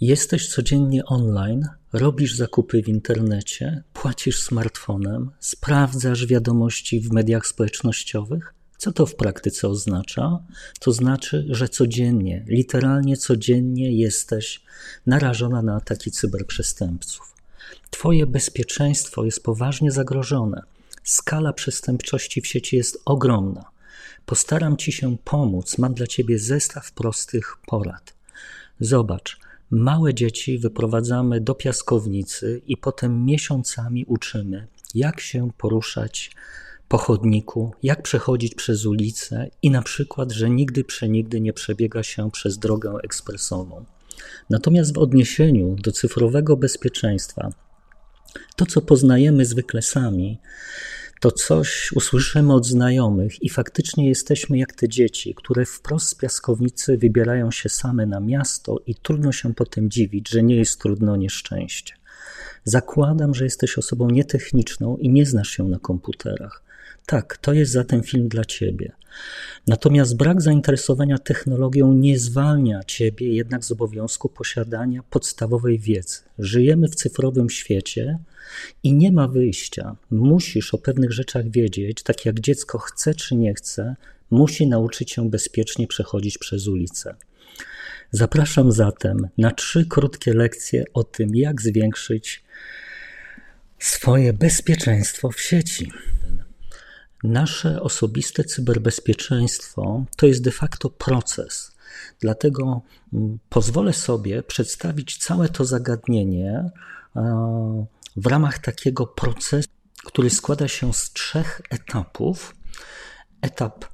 Jesteś codziennie online, robisz zakupy w internecie, płacisz smartfonem, sprawdzasz wiadomości w mediach społecznościowych. Co to w praktyce oznacza? To znaczy, że codziennie, literalnie codziennie jesteś narażona na ataki cyberprzestępców. Twoje bezpieczeństwo jest poważnie zagrożone. Skala przestępczości w sieci jest ogromna. Postaram Ci się pomóc. Mam dla Ciebie zestaw prostych porad. Zobacz, małe dzieci wyprowadzamy do piaskownicy i potem miesiącami uczymy, jak się poruszać po chodniku, jak przechodzić przez ulicę i na przykład, że nigdy przenigdy nie przebiega się przez drogę ekspresową. Natomiast w odniesieniu do cyfrowego bezpieczeństwa, to co poznajemy zwykle sami, to coś usłyszymy od znajomych i faktycznie jesteśmy jak te dzieci, które wprost z piaskownicy wybierają się same na miasto i trudno się potem dziwić, że nie jest trudno nieszczęście. Zakładam, że jesteś osobą nietechniczną i nie znasz się na komputerach. Tak, to jest zatem film dla ciebie. Natomiast brak zainteresowania technologią nie zwalnia ciebie jednak z obowiązku posiadania podstawowej wiedzy. Żyjemy w cyfrowym świecie i nie ma wyjścia. Musisz o pewnych rzeczach wiedzieć, tak jak dziecko chce czy nie chce, musi nauczyć się bezpiecznie przechodzić przez ulicę. Zapraszam zatem na trzy krótkie lekcje o tym, jak zwiększyć swoje bezpieczeństwo w sieci. Nasze osobiste cyberbezpieczeństwo to jest de facto proces. Dlatego mm, pozwolę sobie przedstawić całe to zagadnienie e, w ramach takiego procesu, który składa się z trzech etapów. Etap e,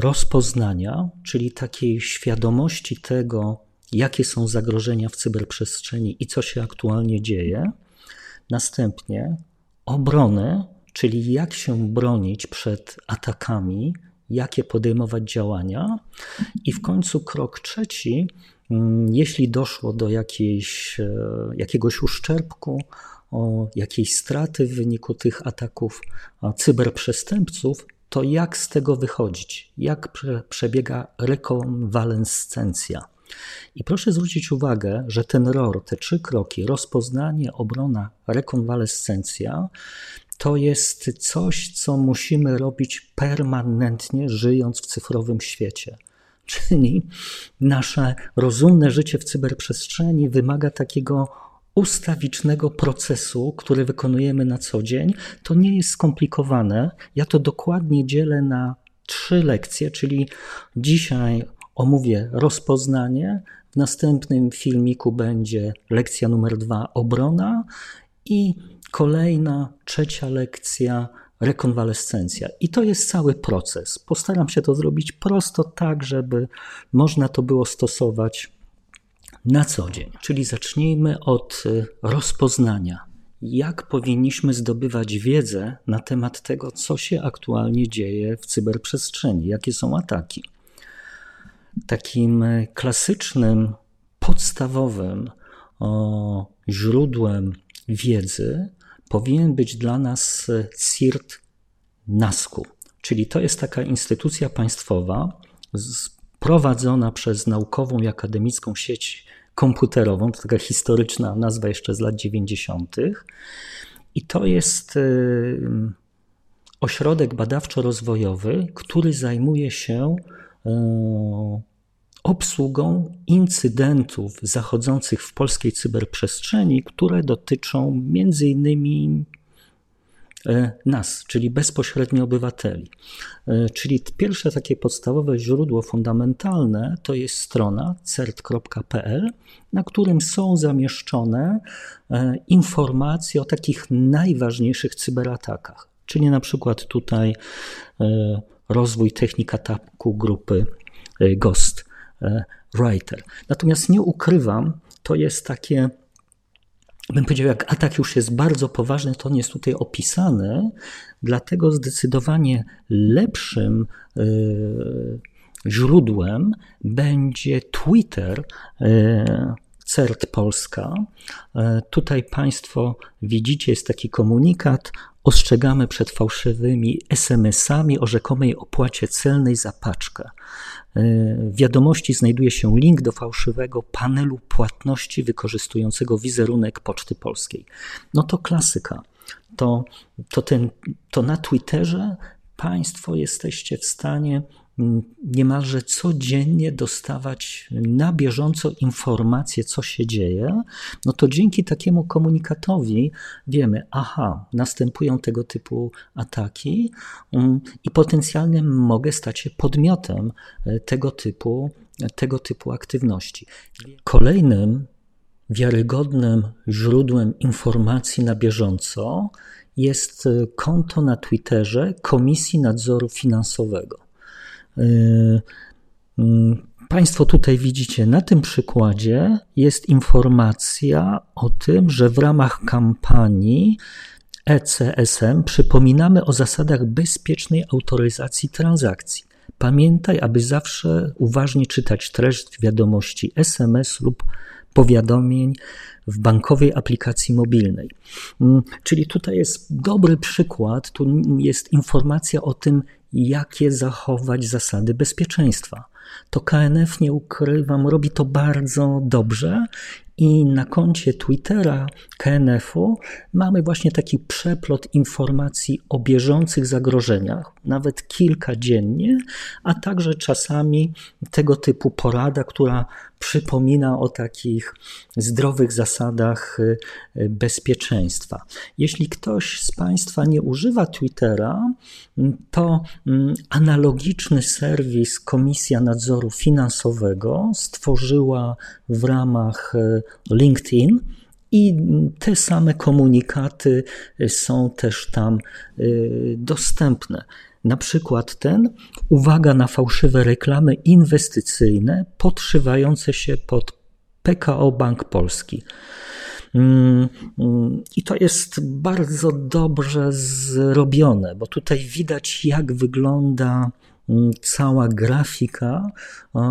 rozpoznania, czyli takiej świadomości tego, jakie są zagrożenia w cyberprzestrzeni i co się aktualnie dzieje. Następnie obrony, czyli jak się bronić przed atakami, jakie podejmować działania. I w końcu krok trzeci, mm, jeśli doszło do jakiejś, e, jakiegoś uszczerbku, o jakiejś straty w wyniku tych ataków cyberprzestępców, to jak z tego wychodzić? Jak przebiega rekonwalescencja? I proszę zwrócić uwagę, że ten ROR, te trzy kroki, rozpoznanie, obrona, rekonwalescencja, to jest coś, co musimy robić permanentnie, żyjąc w cyfrowym świecie. Czyli nasze rozumne życie w cyberprzestrzeni wymaga takiego ustawicznego procesu, który wykonujemy na co dzień. To nie jest skomplikowane. Ja to dokładnie dzielę na trzy lekcje, czyli dzisiaj omówię rozpoznanie, w następnym filmiku będzie lekcja numer dwa obrona i kolejna, trzecia lekcja rekonwalescencja. I to jest cały proces. Postaram się to zrobić prosto, tak, żeby można to było stosować na co dzień. Czyli zacznijmy od y, rozpoznania. Jak powinniśmy zdobywać wiedzę na temat tego, co się aktualnie dzieje w cyberprzestrzeni, jakie są ataki. Takim y, klasycznym, podstawowym o, źródłem wiedzy powinien być dla nas y, CIRT NASKU, czyli to jest taka instytucja państwowa prowadzona przez naukową i akademicką sieć komputerową, to taka historyczna nazwa jeszcze z lat 90. I to jest y, ośrodek badawczo-rozwojowy, który zajmuje się y, obsługą incydentów zachodzących w polskiej cyberprzestrzeni, które dotyczą między innymi E, nas, czyli bezpośrednio obywateli. E, czyli pierwsze takie podstawowe źródło fundamentalne to jest strona cert.pl, na którym są zamieszczone e, informacje o takich najważniejszych cyberatakach. Czyli na przykład tutaj rozwój technik ataku grupy Ghost Writer. Natomiast nie ukrywam, to jest takie bym powiedział, jak atak już jest bardzo poważny, to on jest tutaj opisany, dlatego zdecydowanie lepszym y, źródłem będzie Twitter y, CERT Polska. Tutaj Państwo widzicie, jest taki komunikat ostrzegamy przed fałszywymi SMS-ami o rzekomej opłacie celnej za paczkę. W wiadomości znajduje się link do fałszywego panelu płatności wykorzystującego wizerunek Poczty Polskiej. No to klasyka. To, to, ten, to na Twitterze Państwo jesteście w stanie niemalże codziennie dostawać na bieżąco informacje, co się dzieje, no to dzięki takiemu komunikatowi wiemy, aha, następują tego typu ataki um, i potencjalnie mogę stać się podmiotem e, tego typu, tego typu aktywności. Kolejnym wiarygodnym źródłem informacji na bieżąco jest e, konto na Twitterze Komisji Nadzoru Finansowego. Y, mm, państwo tutaj widzicie, na tym przykładzie jest informacja o tym, że w ramach kampanii ECSM przypominamy o zasadach bezpiecznej autoryzacji transakcji. Pamiętaj, aby zawsze uważnie czytać treść wiadomości SMS lub powiadomień w bankowej aplikacji mobilnej. Mm, czyli tutaj jest dobry przykład, tu jest informacja o tym, jakie zachować zasady bezpieczeństwa. To KNF, nie ukrywam, robi to bardzo dobrze i na koncie Twittera KNF-u mamy właśnie taki przeplot informacji o bieżących zagrożeniach, nawet kilka dziennie, a także czasami tego typu porada, która przypomina o takich zdrowych zasadach y, y, bezpieczeństwa. Jeśli ktoś z Państwa nie używa Twittera, to mm, analogiczny serwis Komisja Nadzoru Finansowego stworzyła w ramach y, LinkedIn. I te same komunikaty są też tam dostępne. Na przykład ten, uwaga na fałszywe reklamy inwestycyjne podszywające się pod PKO Bank Polski. Mm, mm, I to jest bardzo dobrze zrobione, bo tutaj widać, jak wygląda cała grafika,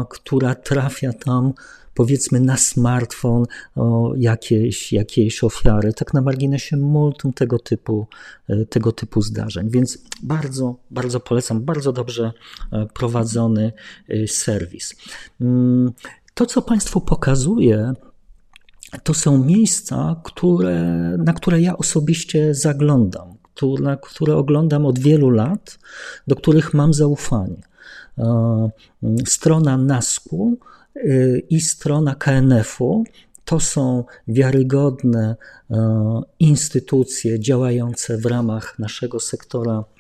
która trafia tam powiedzmy na smartfon o jakieś, jakiejś ofiary, tak na marginesie multum tego typu, e, tego typu zdarzeń. Więc bardzo, bardzo polecam, bardzo dobrze e, prowadzony e, serwis. Mm, to, co Państwu pokazuję, to są miejsca, które, na które ja osobiście zaglądam, na które oglądam od wielu lat, do których mam zaufanie. Strona NASKU Y, i strona KNF-u to są wiarygodne e, instytucje działające w ramach naszego sektora e,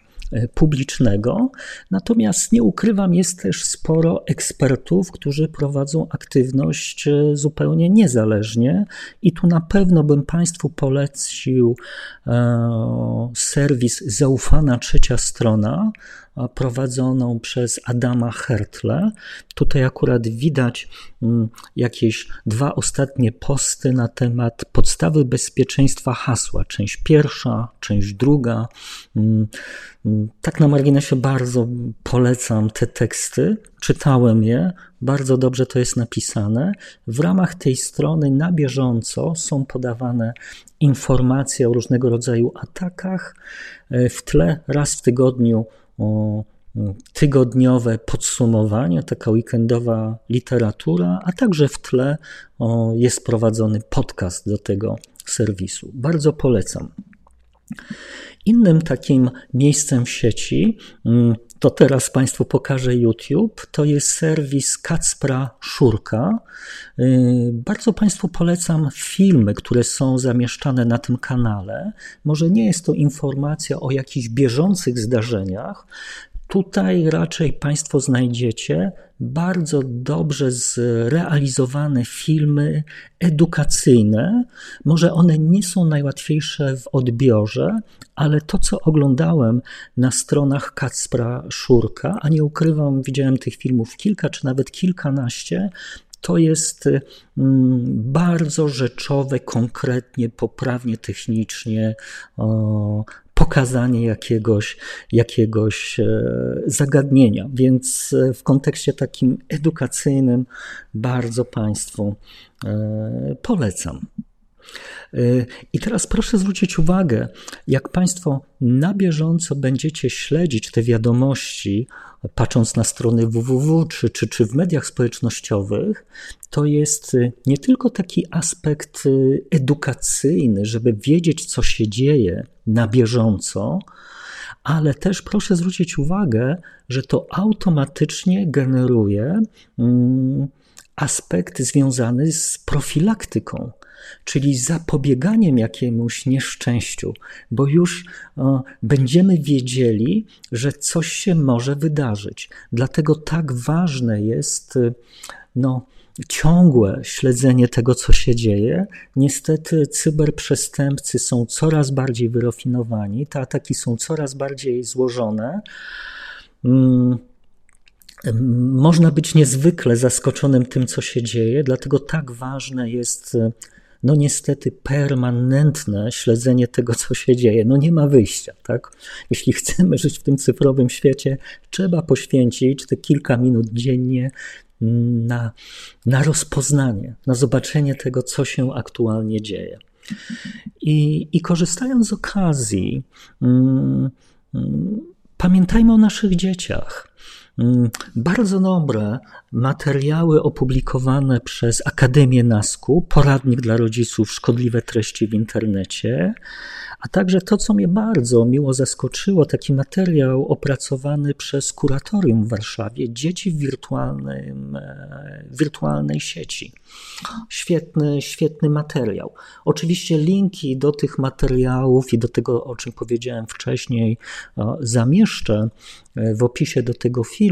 publicznego. Natomiast nie ukrywam, jest też sporo ekspertów, którzy prowadzą aktywność e, zupełnie niezależnie, i tu na pewno bym Państwu polecił serwis Zaufana Trzecia Strona prowadzoną przez Adama Hertle. Tutaj akurat widać mm, jakieś dwa ostatnie posty na temat podstawy bezpieczeństwa hasła. Część pierwsza, część druga. Mm, mm, tak na marginesie bardzo polecam te teksty. Czytałem je, bardzo dobrze to jest napisane. W ramach tej strony na bieżąco są podawane informacje o różnego rodzaju atakach. E, w tle raz w tygodniu tygodniowe podsumowanie, taka weekendowa literatura, a także w tle jest prowadzony podcast do tego serwisu. Bardzo polecam. Innym takim miejscem w sieci, mm, to teraz Państwu pokażę YouTube, to jest serwis Kacpra Szurka. Y, bardzo Państwu polecam filmy, które są zamieszczane na tym kanale. Może nie jest to informacja o jakichś bieżących zdarzeniach, Tutaj raczej Państwo znajdziecie bardzo dobrze zrealizowane filmy edukacyjne. Może one nie są najłatwiejsze w odbiorze, ale to, co oglądałem na stronach Kacpra Szurka, a nie ukrywam, widziałem tych filmów kilka czy nawet kilkanaście, to jest mm, bardzo rzeczowe, konkretnie, poprawnie technicznie pokazanie jakiegoś, jakiegoś e, zagadnienia. Więc e, w kontekście takim edukacyjnym bardzo Państwu e, polecam. Y, I teraz proszę zwrócić uwagę, jak Państwo na bieżąco będziecie śledzić te wiadomości, patrząc na strony www czy, czy, czy w mediach społecznościowych, to jest y, nie tylko taki aspekt y, edukacyjny, żeby wiedzieć, co się dzieje na bieżąco, ale też proszę zwrócić uwagę, że to automatycznie generuje mm, aspekt związany z profilaktyką czyli zapobieganiem jakiemuś nieszczęściu, bo już o, będziemy wiedzieli, że coś się może wydarzyć. Dlatego tak ważne jest no, ciągłe śledzenie tego, co się dzieje. Niestety cyberprzestępcy są coraz bardziej wyrafinowani, te ataki są coraz bardziej złożone. Hmm można być niezwykle zaskoczonym tym, co się dzieje, dlatego tak ważne jest no niestety permanentne śledzenie tego, co się dzieje. No nie ma wyjścia, tak? Jeśli chcemy żyć w tym cyfrowym świecie, trzeba poświęcić te kilka minut dziennie na, na rozpoznanie, na zobaczenie tego, co się aktualnie dzieje. I, i korzystając z okazji, mm, mm, pamiętajmy o naszych dzieciach. Mm, bardzo dobre materiały opublikowane przez Akademię NASKU, poradnik dla rodziców, szkodliwe treści w internecie, a także to, co mnie bardzo miło zaskoczyło, taki materiał opracowany przez kuratorium w Warszawie, dzieci w wirtualnym, e, wirtualnej sieci. Świetny, świetny materiał. Oczywiście linki do tych materiałów i do tego, o czym powiedziałem wcześniej, zamieszczę e, w opisie do tego filmu,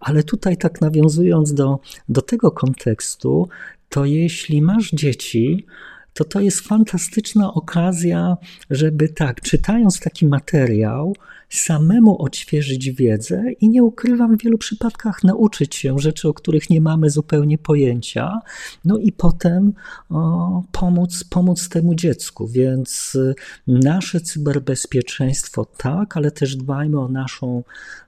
ale tutaj tak nawiązując do, do tego kontekstu, to jeśli masz dzieci, to to jest fantastyczna okazja, żeby tak, czytając taki materiał, samemu odświeżyć wiedzę i nie ukrywam, w wielu przypadkach nauczyć się rzeczy, o których nie mamy zupełnie pojęcia, no i potem o, pomóc, pomóc temu dziecku. Więc y, nasze cyberbezpieczeństwo tak, ale też dbajmy o naszą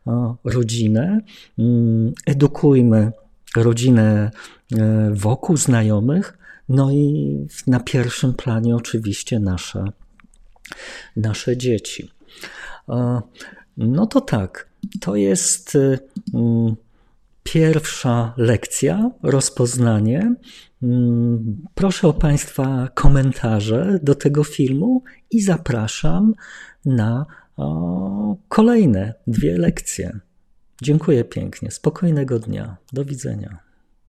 o, rodzinę, mm, edukujmy rodzinę e, wokół znajomych, no i na pierwszym planie oczywiście nasze, nasze dzieci. No to tak, to jest y, mm, pierwsza lekcja, rozpoznanie. Mm, proszę o Państwa komentarze do tego filmu i zapraszam na kolejne dwie lekcje. Dziękuję pięknie. Spokojnego dnia. Do widzenia.